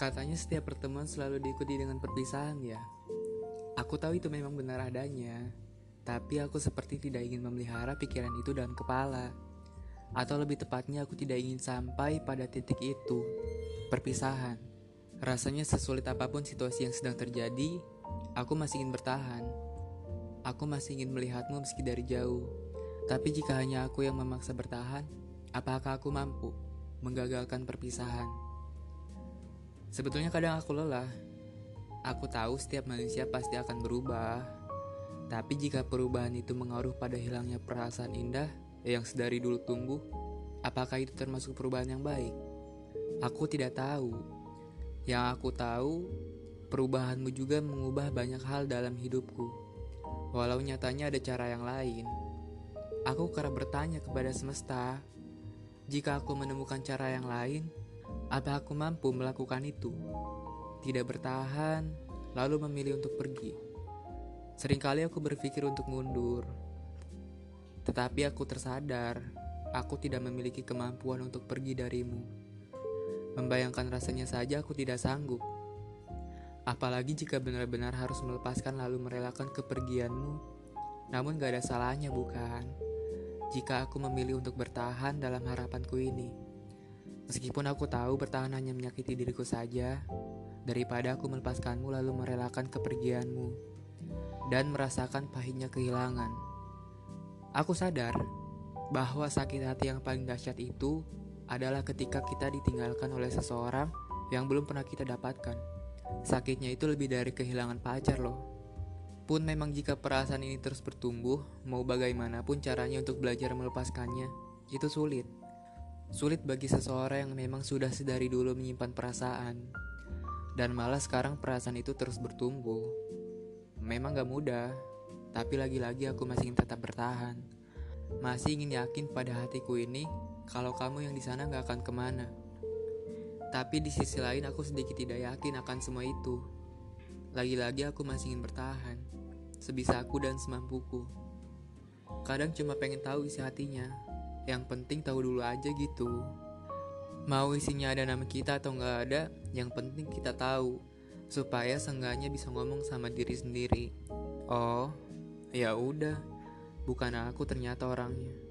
Katanya setiap pertemuan selalu diikuti dengan perpisahan ya. Aku tahu itu memang benar adanya, tapi aku seperti tidak ingin memelihara pikiran itu dalam kepala. Atau lebih tepatnya aku tidak ingin sampai pada titik itu, perpisahan. Rasanya sesulit apa pun situasi yang sedang terjadi, aku masih ingin bertahan. Aku masih ingin melihatmu meski dari jauh. Tapi jika hanya aku yang memaksa bertahan, apakah aku mampu menggagalkan perpisahan? Sebetulnya kadang aku lelah. Aku tahu setiap manusia pasti akan berubah. Tapi jika perubahan itu mengaruh pada hilangnya perasaan indah yang sedari dulu tumbuh, apakah itu termasuk perubahan yang baik? Aku tidak tahu. Yang aku tahu, perubahanmu juga mengubah banyak hal dalam hidupku. Walau nyatanya ada cara yang lain. Aku kerap bertanya kepada semesta, jika aku menemukan cara yang lain, apa aku mampu melakukan itu? Tidak bertahan, lalu memilih untuk pergi. Seringkali aku berpikir untuk mundur, tetapi aku tersadar aku tidak memiliki kemampuan untuk pergi darimu. Membayangkan rasanya saja aku tidak sanggup. Apalagi jika benar-benar harus melepaskan lalu merelakan kepergianmu. Namun gak ada salahnya bukan? Jika aku memilih untuk bertahan dalam harapanku ini. Meskipun aku tahu bertahan hanya menyakiti diriku saja, daripada aku melepaskanmu lalu merelakan kepergianmu dan merasakan pahitnya kehilangan. Aku sadar bahwa sakit hati yang paling dahsyat itu adalah ketika kita ditinggalkan oleh seseorang yang belum pernah kita dapatkan. Sakitnya itu lebih dari kehilangan pacar loh. Pun memang jika perasaan ini terus bertumbuh, mau bagaimanapun caranya untuk belajar melepaskannya, itu sulit. Sulit bagi seseorang yang memang sudah sedari dulu menyimpan perasaan. Dan malah sekarang perasaan itu terus bertumbuh. Memang gak mudah Tapi lagi-lagi aku masih ingin tetap bertahan. Masih ingin yakin pada hatiku ini Kalau kamu yang di sana gak akan ke mana. Tapi di sisi lain aku sedikit tidak yakin akan semua itu. Lagi-lagi aku masih ingin bertahan Sebisa aku dan semampuku. Kadang cuma pengen tahu isi hatinya yang penting tahu dulu aja gitu. Mau isinya ada nama kita atau nggak ada, yang penting kita tahu. Supaya seenggaknya bisa ngomong sama diri sendiri. Oh, ya udah. Bukan aku ternyata orangnya.